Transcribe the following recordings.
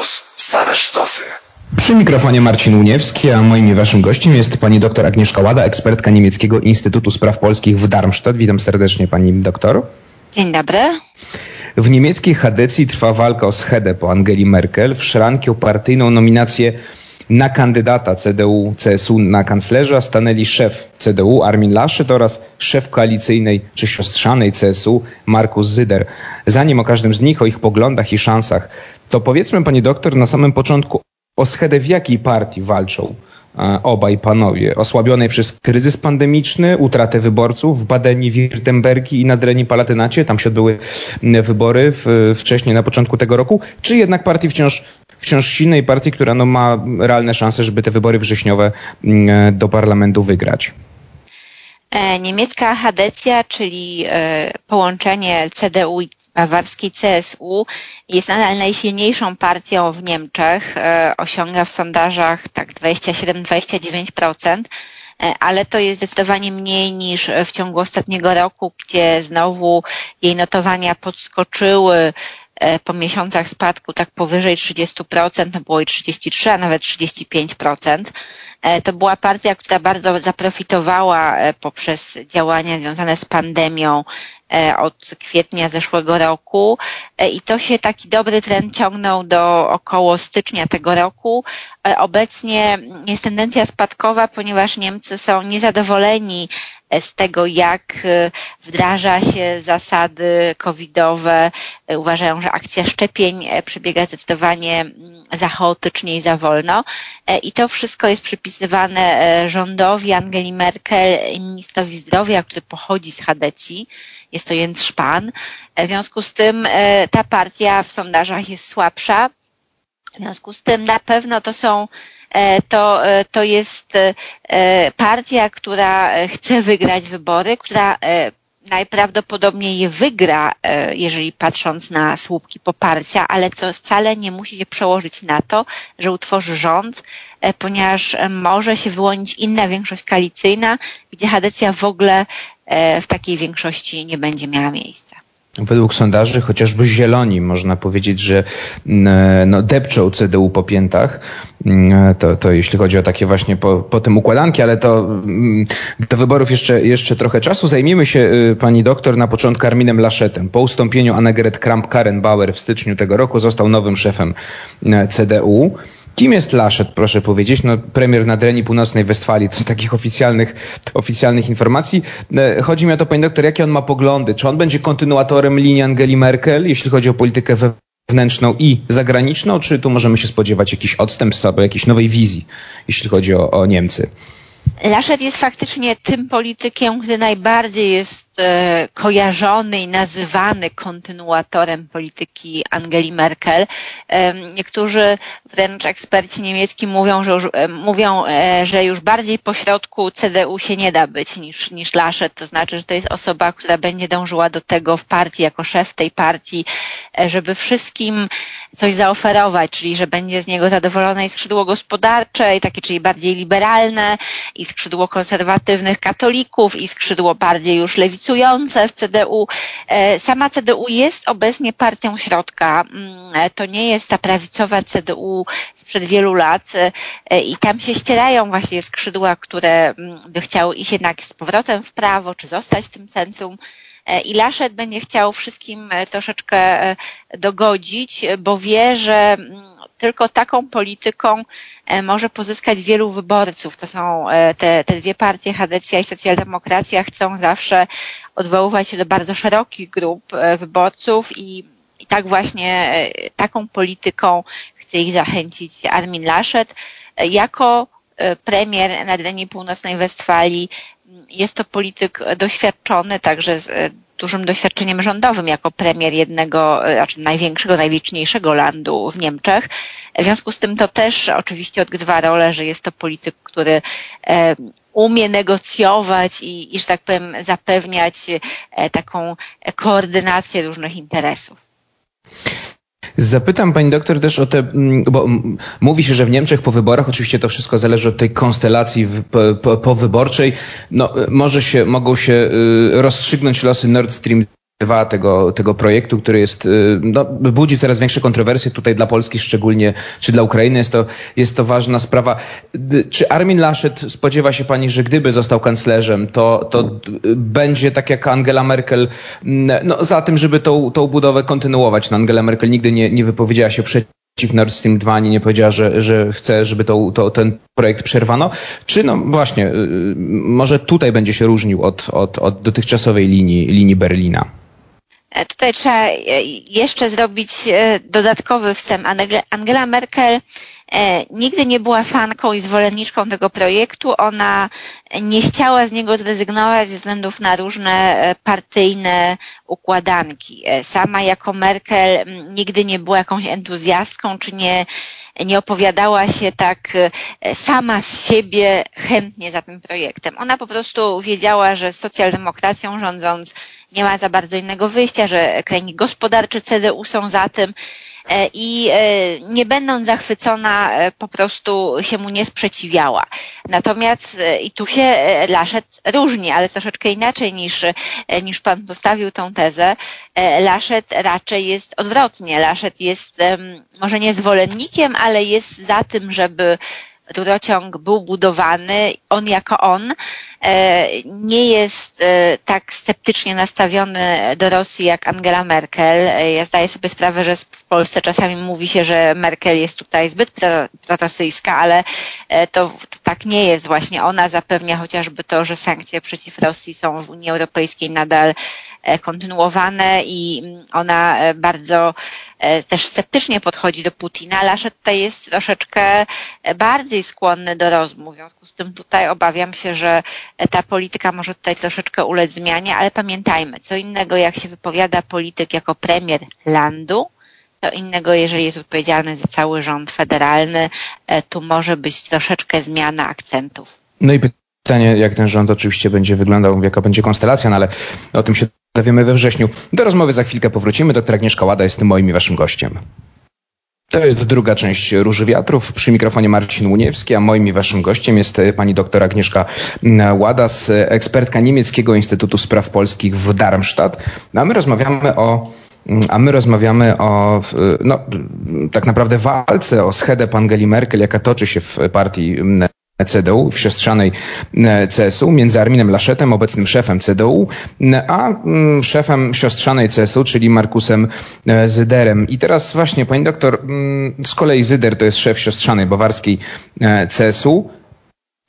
Lotus. Same sztosy. Przy mikrofonie Marcin Uniewski, a moim i waszym gościem jest pani doktor Agnieszka Łada, ekspertka Niemieckiego Instytutu Spraw Polskich w Darmstadt. Witam serdecznie pani doktor. Dzień dobry. W niemieckiej Hadecji trwa walka o schedę po Angeli Merkel w szrankę o partyjną nominację na kandydata CDU-CSU na kanclerza stanęli szef CDU Armin Laschet oraz szef koalicyjnej czy siostrzanej CSU Markus Zyder. Zanim o każdym z nich, o ich poglądach i szansach, to powiedzmy pani doktor na samym początku o schedę w jakiej partii walczą e, obaj panowie, osłabionej przez kryzys pandemiczny, utratę wyborców w Badeni-Wirtembergi i na Dreni-Palatynacie, tam się odbyły wybory w, wcześniej na początku tego roku, czy jednak partii wciąż wciąż silnej partii, która no, ma realne szanse, żeby te wybory wrześniowe mm, do parlamentu wygrać. E, niemiecka Hadecja, czyli e, połączenie CDU i bawarskiej CSU jest nadal najsilniejszą partią w Niemczech. E, osiąga w sondażach tak 27-29% ale to jest zdecydowanie mniej niż w ciągu ostatniego roku, gdzie znowu jej notowania podskoczyły E, po miesiącach spadku tak powyżej 30%, to było i 33, a nawet 35%. E, to była partia, która bardzo zaprofitowała e, poprzez działania związane z pandemią od kwietnia zeszłego roku i to się taki dobry trend ciągnął do około stycznia tego roku. Obecnie jest tendencja spadkowa, ponieważ Niemcy są niezadowoleni z tego, jak e, wdraża się zasady covidowe. E, uważają, że akcja szczepień e, przebiega zdecydowanie mm, za chaotycznie i za wolno. I to wszystko jest przypisywane rządowi Angeli Merkel i ministrowi zdrowia, który pochodzi z Hadecji. Jest to Jens Spahn. W związku z tym ta partia w sondażach jest słabsza. W związku z tym na pewno to są to, e, to jest e, partia, która chce wygrać wybory, która najprawdopodobniej je wygra, jeżeli patrząc na słupki poparcia, ale co wcale nie musi się przełożyć na to, że utworzy rząd, ponieważ może się wyłonić inna większość koalicyjna, gdzie Hadecja w ogóle w takiej większości nie będzie miała miejsca. Według sondaży chociażby zieloni można powiedzieć, że mm, no, depczą CDU po piętach. Mm, to, to jeśli chodzi o takie właśnie po, po tym układanki, ale to mm, do wyborów jeszcze, jeszcze trochę czasu. Zajmijmy się y, pani doktor na początku Arminem Laszetem. Po ustąpieniu Annegret Kramp-Karrenbauer w styczniu tego roku został nowym szefem CDU. Kim jest Laszet, proszę powiedzieć? No, premier Nadrenii Północnej Westfalii, to z takich oficjalnych, oficjalnych informacji. E, chodzi mi o to, pani doktor, jakie on ma poglądy? Czy on będzie kontynuatorem linii Angeli Merkel, jeśli chodzi o politykę wewnętrzną i zagraniczną, czy tu możemy się spodziewać jakichś odstępstw albo jakiejś nowej wizji, jeśli chodzi o, o Niemcy? Laszet jest faktycznie tym politykiem, który najbardziej jest E, kojarzony i nazywany kontynuatorem polityki Angeli Merkel. E, niektórzy wręcz eksperci niemiecki mówią, że już, e, mówią, że już bardziej pośrodku CDU się nie da być niż, niż Laschet. To znaczy, że to jest osoba, która będzie dążyła do tego w partii, jako szef tej partii, żeby wszystkim coś zaoferować, czyli że będzie z niego zadowolone i skrzydło gospodarcze, i takie, czyli bardziej liberalne, i skrzydło konserwatywnych katolików, i skrzydło bardziej już lewicowych głosujące w CDU. E, sama CDU jest obecnie partią środka. Mm, e, to nie jest ta prawicowa CDU sprzed wielu lat e, i tam się ścierają właśnie skrzydła, które mm, by chciały iść jednak z powrotem w prawo, czy zostać w tym centrum. I Laszet będzie chciał wszystkim troszeczkę dogodzić, bo wie, że mm, tylko taką polityką e, może pozyskać wielu wyborców. To są e, te, te dwie partie, Hadecja i Socjaldemokracja, chcą zawsze odwoływać się do bardzo szerokich grup e, wyborców i, i tak właśnie taką polityką chce ich zachęcić Armin Laschet. Jako premier Nadrenii Północnej Westfalii jest to polityk doświadczony, także z dużym doświadczeniem rządowym jako premier jednego, e, znaczy największego, najliczniejszego landu w Niemczech. W związku z tym to też oczywiście odgrywa rolę, że jest to polityk, który e, umie negocjować i, i że tak powiem, zapewniać e, taką koordynację różnych interesów. Zapytam pani doktor też o te, mm, bo mówi się, że w Niemczech po wyborach, oczywiście to wszystko zależy od tej konstelacji powyborczej, no, może się, mogą się y, rozstrzygnąć losy Nord Stream tego, tego projektu, który jest, no, budzi coraz większe kontrowersje tutaj dla Polski szczególnie, czy dla Ukrainy jest to, jest to ważna sprawa. Czy Armin Laschet spodziewa się pani, że gdyby został kanclerzem, to, to będzie tak jak Angela Merkel, no, za tym, żeby tą, tą budowę kontynuować. No, Angela Merkel nigdy nie, nie wypowiedziała się przeciw przeciw Nord Stream 2 ani nie powiedziała, że, że chce, żeby to, to, ten projekt przerwano. Czy no właśnie, y, może tutaj będzie się różnił od, od, od dotychczasowej linii, linii Berlina? E, tutaj trzeba e, jeszcze zrobić e, dodatkowy wstęp. Angela Merkel nigdy nie była fanką i zwolenniczką tego projektu. Ona nie chciała z niego zrezygnować ze względów na różne partyjne układanki. Sama jako Merkel nigdy nie była jakąś entuzjastką, czy nie, nie opowiadała się tak sama z siebie chętnie za tym projektem. Ona po prostu wiedziała, że z socjaldemokracją rządząc nie ma za bardzo innego wyjścia, że kręgi gospodarcze CDU są za tym e, i e, nie będąc zachwycona e, po prostu się mu nie sprzeciwiała. Natomiast i tu się Laszet różni, ale troszeczkę inaczej niż, niż pan postawił tą tezę. Laszet raczej jest odwrotnie. Laszet jest może nie zwolennikiem, ale jest za tym, żeby rurociąg był budowany, on jako on e, nie jest e, tak sceptycznie nastawiony do Rosji jak Angela Merkel. E, ja zdaję sobie sprawę, że w Polsce czasami mówi się, że Merkel jest tutaj zbyt prorosyjska, ale to, to tak nie jest właśnie. Ona zapewnia chociażby to, że sankcje przeciw Rosji są w Unii Europejskiej nadal kontynuowane i ona bardzo też sceptycznie podchodzi do Putina. Laszet tutaj jest troszeczkę bardziej skłonny do rozmów. W związku z tym tutaj obawiam się, że ta polityka może tutaj troszeczkę ulec zmianie, ale pamiętajmy, co innego jak się wypowiada polityk jako premier landu, to innego, jeżeli jest odpowiedzialny za cały rząd federalny, e, tu może być troszeczkę zmiana akcentów. No i pytanie, jak ten rząd oczywiście będzie wyglądał, jaka będzie konstelacja, no ale o tym się dowiemy we wrześniu. Do rozmowy za chwilkę powrócimy. Doktor Agnieszka Łada jest tym moim i waszym gościem. To jest druga część Róży Wiatrów. Przy mikrofonie Marcin Łuniewski, a moim i waszym gościem jest e, pani doktor Agnieszka Ładas, ekspertka Niemieckiego Instytutu Spraw Polskich w Darmstadt. No, a my rozmawiamy o a my rozmawiamy o no, tak naprawdę walce o schedę Angeli Merkel, jaka toczy się w partii CDU w siostrzanej e, CSU między Arminem Laszetem, obecnym szefem CDU, a mm, szefem siostrzanej CSU, czyli Markusem e, Zyderem. I teraz właśnie, pani doktor, mm, z kolei Zyder to jest szef siostrzanej bawarskiej e, CSU.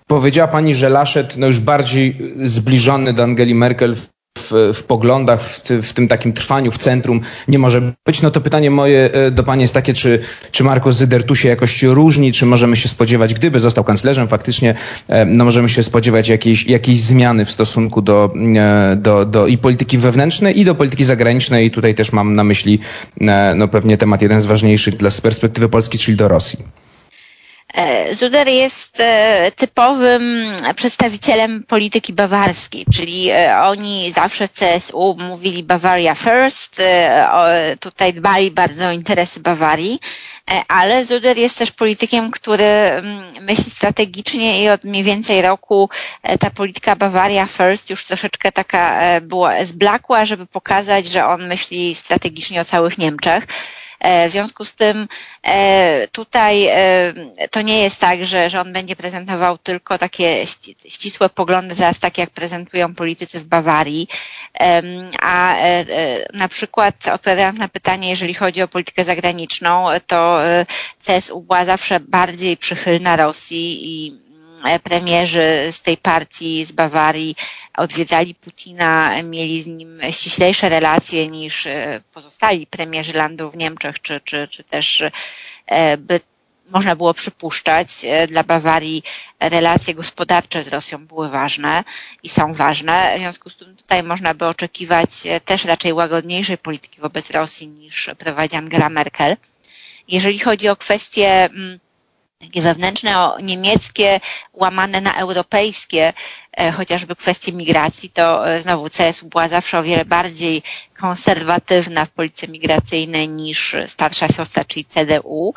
Powiedziała pani, że Laszet no już bardziej zbliżony do Angeli Merkel w, w poglądach, w, w, tym takim trwaniu w centrum nie może być, no to pytanie moje e, do Pani jest takie, czy, czy Markus Zyder tu się jakoś różni, czy możemy się spodziewać, gdyby został kanclerzem faktycznie, e, no możemy się spodziewać jakiejś, jakiejś zmiany w stosunku do, e, do, do i polityki wewnętrznej i do polityki zagranicznej? I tutaj też mam na myśli no pewnie temat jeden z ważniejszych dla z perspektywy Polski, czyli do Rosji. E, Zuder jest e, typowym przedstawicielem polityki bawarskiej, czyli e, oni zawsze w CSU mówili Bavaria first, tutaj dbali bardzo o interesy Bawarii, ale Zuder jest też politykiem, który mm, myśli strategicznie i od mniej więcej roku ta polityka Bavaria first już troszeczkę taka była zblakła, żeby pokazać, że on myśli strategicznie o całych Niemczech. E, w związku z tym e, tutaj e, to nie jest tak, że, że on będzie prezentował tylko takie ścisłe poglądy, teraz tak jak prezentują politycy w Bawarii, a na przykład odpowiadając na pytanie, jeżeli chodzi o politykę zagraniczną, to CSU była zawsze bardziej przychylna Rosji i premierzy z tej partii z Bawarii odwiedzali Putina, mieli z nim ściślejsze relacje niż e, pozostali premierzy landów w Niemczech, czy, czy, czy też e, by można było przypuszczać, dla Bawarii relacje gospodarcze z Rosją były ważne i są ważne. W związku z tym tutaj można by oczekiwać też raczej łagodniejszej polityki wobec Rosji niż prowadzi Angela Merkel. Jeżeli chodzi o kwestie mm, takie wewnętrzne, niemieckie, łamane na europejskie, chociażby kwestie migracji, to znowu CSU była zawsze o wiele bardziej konserwatywna w polityce migracyjnej niż starsza siostra, czyli CDU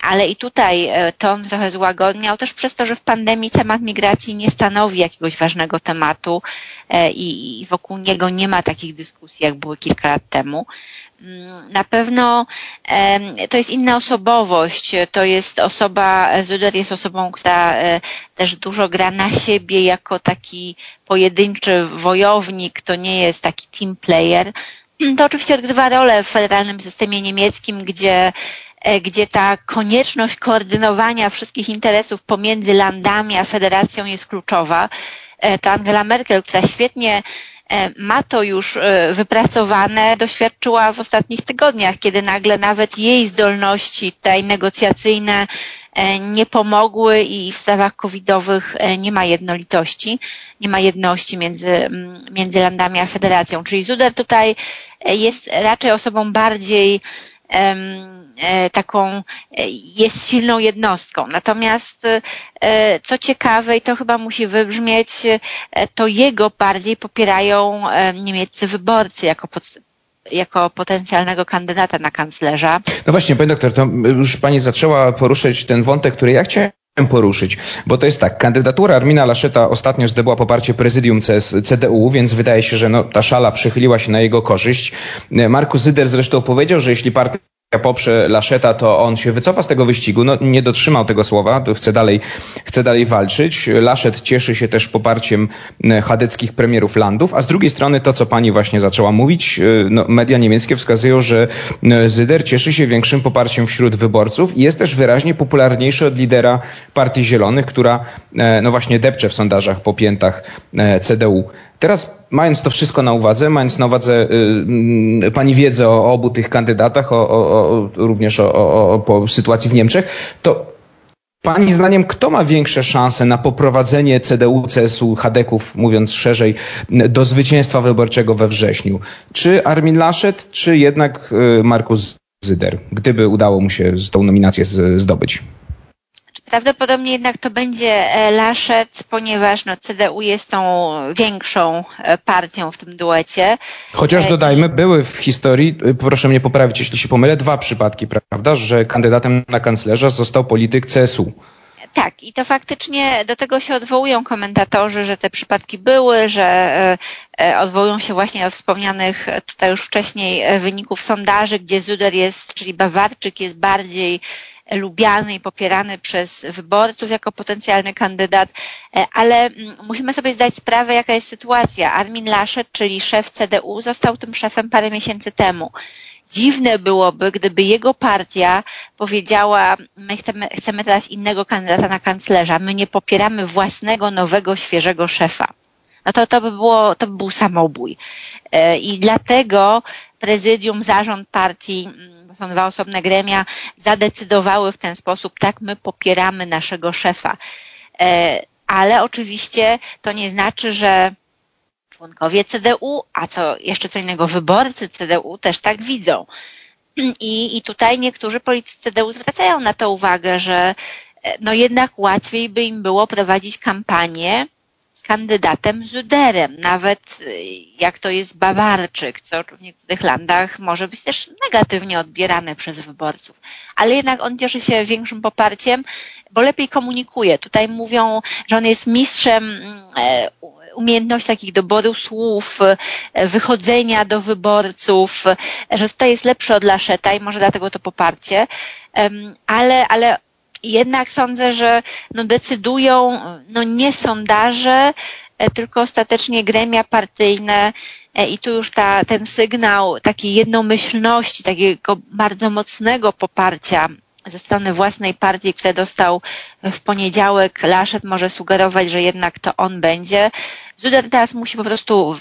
ale i tutaj e, ton trochę złagodniał też przez to, że w pandemii temat migracji nie stanowi jakiegoś ważnego tematu e, i wokół niego nie ma takich dyskusji, jak były kilka lat temu. Mm, na pewno to jest inna osobowość. To jest osoba, Zuder jest osobą, która e, też dużo gra na siebie jako taki pojedynczy wojownik. To nie jest taki team player. To oczywiście odgrywa rolę w federalnym systemie niemieckim, gdzie E, gdzie ta konieczność koordynowania wszystkich interesów pomiędzy landami a federacją jest kluczowa. E, to Angela Merkel, która świetnie e, ma to już wypracowane, doświadczyła w ostatnich tygodniach, kiedy nagle nawet jej zdolności tutaj negocjacyjne nie pomogły i w sprawach covidowych nie ma jednolitości, nie ma jedności między, między landami a federacją. Czyli Zuder tutaj jest raczej osobą bardziej E, taką, e, jest silną jednostką. Natomiast e, co ciekawe i to chyba musi wybrzmieć, to jego bardziej popierają niemieccy wyborcy jako jako potencjalnego kandydata na kanclerza. No właśnie, pani doktor, to już pani zaczęła poruszyć ten wątek, który ja chciałem poruszyć, bo to jest tak, kandydatura Armina Laszeta ostatnio zdobyła poparcie prezydium CS, CDU, więc wydaje się, że no, ta szala przychyliła się na jego korzyść. Markus Zyder zresztą powiedział, że jeśli partia poprze Laszeta, to on się wycofa z tego wyścigu. No, nie dotrzymał tego słowa, to chce dalej, chce dalej walczyć. Laszet cieszy się też poparciem e, chadeckich premierów landów, a z drugiej strony to, co pani właśnie zaczęła mówić, e, no, media niemieckie wskazują, że e, Zyder cieszy się większym poparciem wśród wyborców i jest też wyraźnie popularniejszy od lidera Partii Zielonych, która no właśnie depcze w sondażach po piętach CDU. Teraz, mając to wszystko na uwadze, mając na uwadze y, y, Pani wiedzę o, o, obu tych kandydatach, o, o, również o, po sytuacji w Niemczech, to Pani zdaniem, kto ma większe szanse na poprowadzenie CDU, CSU, Hadeków, mówiąc szerzej, do zwycięstwa wyborczego we wrześniu? Czy Armin Laschet, czy jednak y, Markus Zyder, gdyby udało mu się tą nominację zdobyć? Prawdopodobnie jednak to będzie e, Laszet, ponieważ no, CDU jest tą większą e, partią w tym duecie. Chociaż e, dodajmy, były w historii, proszę mnie poprawić, jeśli się pomylę, dwa przypadki, prawda, że kandydatem na kanclerza został polityk CSU. Tak, i to faktycznie do tego się odwołują komentatorzy, że te przypadki były, że odwołują się właśnie do wspomnianych tutaj już wcześniej wyników sondaży, gdzie Zuder jest, czyli Bawarczyk jest bardziej lubiany i popierany przez wyborców jako potencjalny kandydat, e, ale mm, musimy sobie zdać sprawę, jaka jest sytuacja. Armin Laschet, czyli szef CDU, został tym szefem parę miesięcy temu. Dziwne byłoby, gdyby jego partia powiedziała, my chcemy, chcemy teraz innego kandydata na kanclerza, my nie popieramy własnego, nowego, świeżego szefa. No to, to by było, to by był samobój. E, I dlatego prezydium, zarząd partii mm, są dwa osobne gremia, zadecydowały w ten sposób, tak, my popieramy naszego szefa. E, ale oczywiście to nie znaczy, że członkowie CDU, a co jeszcze co innego, wyborcy CDU też tak widzą. I, I tutaj niektórzy politycy CDU zwracają na to uwagę, że e, no jednak łatwiej by im było prowadzić kampanię kandydatem Zuderem, nawet y, jak to jest Bawarczyk, co w niektórych landach może być też negatywnie odbierane przez wyborców. Ale jednak on cieszy się większym poparciem, bo lepiej komunikuje. Tutaj mówią, że on jest mistrzem e, umiejętności takich doboru słów, e, wychodzenia do wyborców, że tutaj jest lepszy od Laszeta i może dlatego to poparcie, ale, ale jednak sądzę, że no decydują no nie sondaże, e, tylko ostatecznie gremia partyjne e, i tu już ta, ten sygnał takiej jednomyślności, takiego bardzo mocnego poparcia ze strony własnej partii, które dostał w poniedziałek, Laszet może sugerować, że jednak to on będzie. Zuder teraz musi po prostu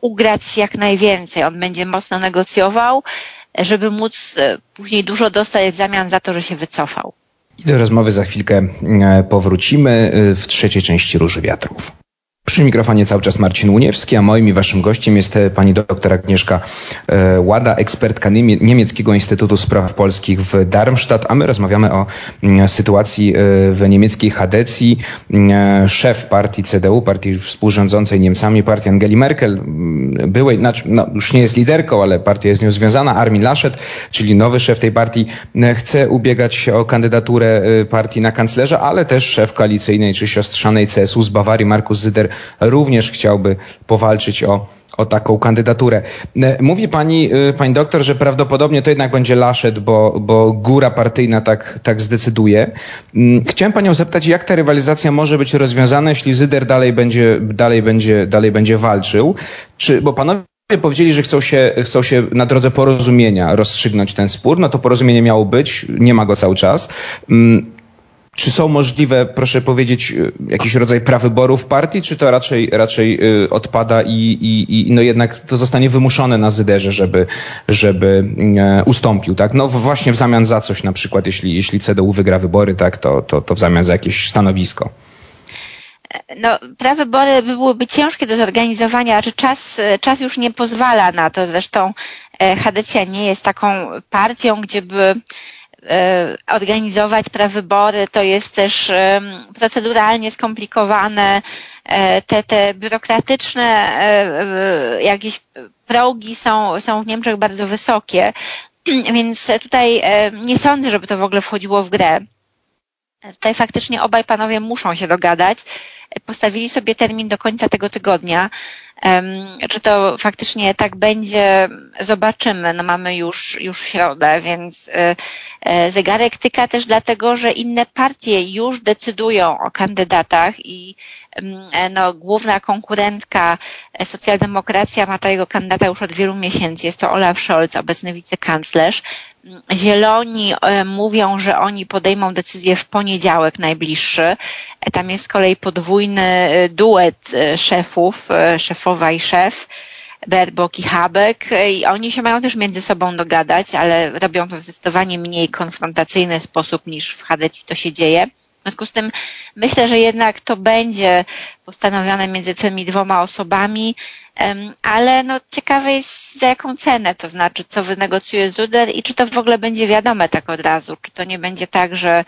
ugrać jak najwięcej. On będzie mocno negocjował, żeby móc e, później dużo dostać w zamian za to, że się wycofał. I do rozmowy za chwilkę e, powrócimy e, w trzeciej części Róży Wiatrów. Przy mikrofonie cały czas Marcin Uniewski, a moim i waszym gościem jest e, pani doktor Agnieszka e, Łada, ekspertka Niemieckiego Instytutu Spraw Polskich w Darmstadt, a my rozmawiamy o mm, sytuacji e, w niemieckiej Hadecji. Mm, szef partii CDU, partii współrządzącej Niemcami, partii Angeli Merkel, mm, byłej, znaczy, no, już nie jest liderką, ale partia jest z nią związana, Armin Laschet, czyli nowy szef tej partii, chce ubiegać się o kandydaturę partii na kanclerza, ale też szef koalicyjnej czy siostrzanej CSU z Bawarii, Markus Zyder, również chciałby powalczyć o o taką kandydaturę. E, mówi pani, e, pani doktor, że prawdopodobnie to jednak będzie Laszet, bo, bo góra partyjna tak, tak zdecyduje. Mm, chciałem panią zapytać, jak ta rywalizacja może być rozwiązana, jeśli Zyder dalej będzie, dalej będzie, dalej będzie walczył? Czy, bo panowie powiedzieli, że chcą się, chcą się na drodze porozumienia rozstrzygnąć ten spór, no to porozumienie miało być, nie ma go cały czas. Czy są możliwe, proszę powiedzieć, y, jakiś rodzaj prawyborów partii, czy to raczej, raczej y, odpada i, i, i no jednak to zostanie wymuszone na Zyderze, żeby, żeby e, ustąpił, tak? No właśnie w zamian za coś na przykład, jeśli, jeśli CDU wygra wybory, tak, to, to, to w zamian za jakieś stanowisko. No, prawybory byłyby ciężkie do zorganizowania, czy czas, czas już nie pozwala na to. Zresztą e, Hadecja nie jest taką partią, gdzie by organizować prawybory, to jest też proceduralnie skomplikowane. E, te, te biurokratyczne e, jakieś progi są, są w Niemczech bardzo wysokie, więc tutaj nie sądzę, żeby to w ogóle wchodziło w grę. Tutaj faktycznie obaj panowie muszą się dogadać. Postawili sobie termin do końca tego tygodnia. Czy to faktycznie tak będzie, zobaczymy. No mamy już, już środę, więc y, y, zegarek tyka też dlatego, że inne partie już decydują o kandydatach i no, główna konkurentka e, socjaldemokracja ma tego kandydata już od wielu miesięcy. Jest to Olaf Scholz, obecny wicekanclerz. Zieloni e, mówią, że oni podejmą decyzję w poniedziałek najbliższy. E, tam jest z kolei podwójny duet szefów, szefowa i szef. Berbok i Habek i oni się mają też między sobą dogadać, ale robią to w zdecydowanie mniej konfrontacyjny sposób niż w Hadecji to się dzieje. W związku z tym myślę, że jednak to będzie postanowione między tymi dwoma osobami, ale no ciekawe jest za jaką cenę, to znaczy co wynegocjuje Zuder i czy to w ogóle będzie wiadome tak od razu, czy to nie będzie tak, że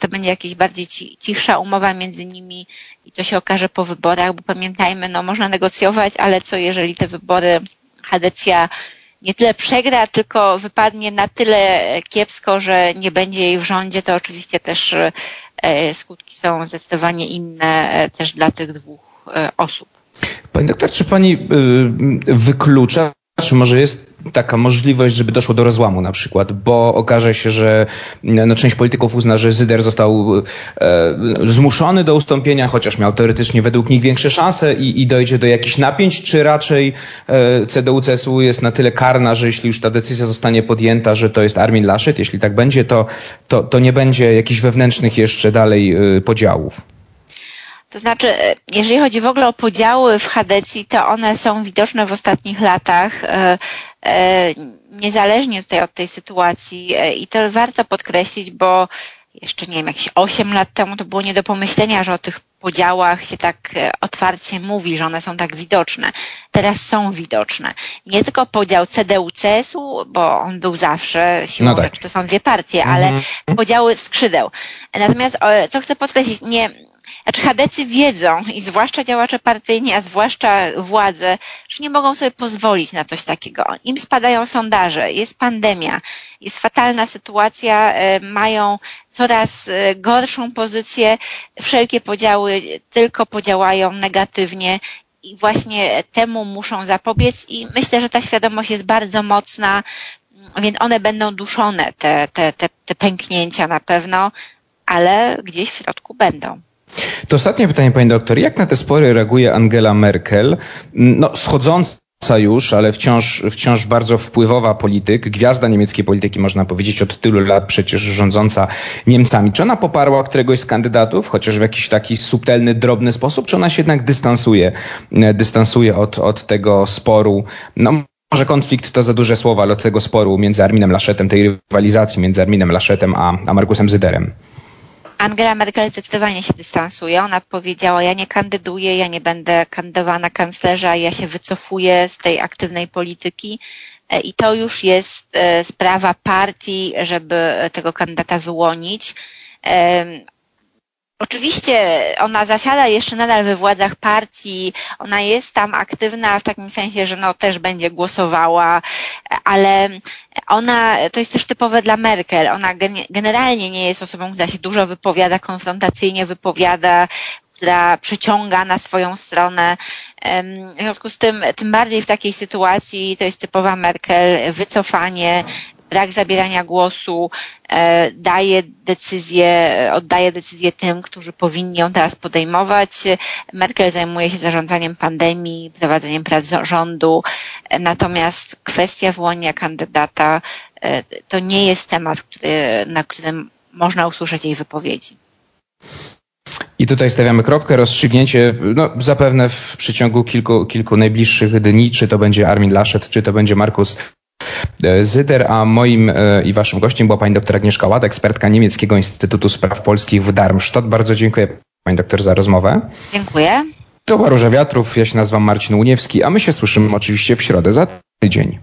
to będzie jakaś bardziej cichsza umowa między nimi i to się okaże po wyborach, bo pamiętajmy, no można negocjować, ale co jeżeli te wybory Hadecja nie tyle przegra, tylko wypadnie na tyle kiepsko, że nie będzie jej w rządzie, to oczywiście też skutki są zdecydowanie inne e, też dla tych dwóch e, osób. Pani doktor, czy pani wyklucza, czy może jest taka możliwość, żeby doszło do rozłamu na przykład, bo okaże się, że no, część polityków uzna, że Zyder został e, zmuszony do ustąpienia, chociaż miał teoretycznie według nich większe szanse i, i dojdzie do jakichś napięć, czy raczej e, CDU-CSU jest na tyle karna, że jeśli już ta decyzja zostanie podjęta, że to jest Armin Laschet, jeśli tak będzie, to, to, to nie będzie jakichś wewnętrznych jeszcze dalej e, podziałów. To znaczy, e, jeżeli chodzi w ogóle o podziały w Hadecji, to one są widoczne w ostatnich latach, e, e, niezależnie tutaj od tej sytuacji i to warto podkreślić, bo jeszcze nie wiem, jakieś 8 lat temu to było nie do pomyślenia, że o tych podziałach się tak otwarcie mówi, że one są tak widoczne. Teraz są widoczne. Nie tylko podział CDU-CSU, bo on był zawsze, siłą no tak. rzeczy to są dwie partie, ale mm -hmm. podziały skrzydeł. Natomiast, co chcę podkreślić, nie, znaczy Hadecy wiedzą i zwłaszcza działacze partyjni, a zwłaszcza władze, że nie mogą sobie pozwolić na coś takiego. Im spadają sondaże, jest pandemia, jest fatalna sytuacja, e, mają coraz e, gorszą pozycję, wszelkie podziały tylko podziałają negatywnie i właśnie temu muszą zapobiec i myślę, że ta świadomość jest bardzo mocna, więc one będą duszone, te, te, te, te pęknięcia na pewno, ale gdzieś w środku będą. To ostatnie pytanie, pani doktor. Jak na te spory reaguje Angela Merkel? No, schodząca już, ale wciąż, wciąż bardzo wpływowa polityk, gwiazda niemieckiej polityki, można powiedzieć, od tylu lat przecież rządząca Niemcami. Czy ona poparła któregoś z kandydatów, chociaż w jakiś taki subtelny, drobny sposób, czy ona się jednak dystansuje, dystansuje od, od tego sporu? No, może konflikt to za duże słowa, ale od tego sporu między Arminem Laschetem, tej rywalizacji między Arminem Laschetem a, a Markusem Zyderem. Angela Merkel zdecydowanie się dystansuje. Ona powiedziała, ja nie kandyduję, ja nie będę kandydowana na kanclerza, ja się wycofuję z tej aktywnej polityki. E, I to już jest e, sprawa partii, żeby tego kandydata wyłonić. Oczywiście ona zasiada jeszcze nadal we władzach partii, ona jest tam aktywna w takim sensie, że no też będzie głosowała, ale ona, to jest też typowe dla Merkel, ona generalnie nie jest osobą, która się dużo wypowiada, konfrontacyjnie wypowiada, która przeciąga na swoją stronę. W związku z tym, tym bardziej w takiej sytuacji to jest typowa Merkel, wycofanie, brak zabierania głosu e, daje decyzję, oddaje decyzję tym, którzy powinni ją teraz podejmować. Merkel zajmuje się zarządzaniem pandemii, prowadzeniem prac rządu, natomiast kwestia wyłonienia kandydata e, to nie jest temat, który, na którym można usłyszeć jej wypowiedzi. I tutaj stawiamy kropkę, rozstrzygnięcie no, zapewne w przeciągu kilku, kilku najbliższych dni, czy to będzie Armin Laschet, czy to będzie Markus E, Zyder, a moim e, i waszym gościem była pani doktor Agnieszka Ład, ekspertka Niemieckiego Instytutu Spraw Polskich w Darmstadt. Bardzo dziękuję pani doktor za rozmowę. Dziękuję. To była Róża Wiatrów, ja się nazywam Marcin Uniewski, a my się słyszymy oczywiście w środę za tydzień.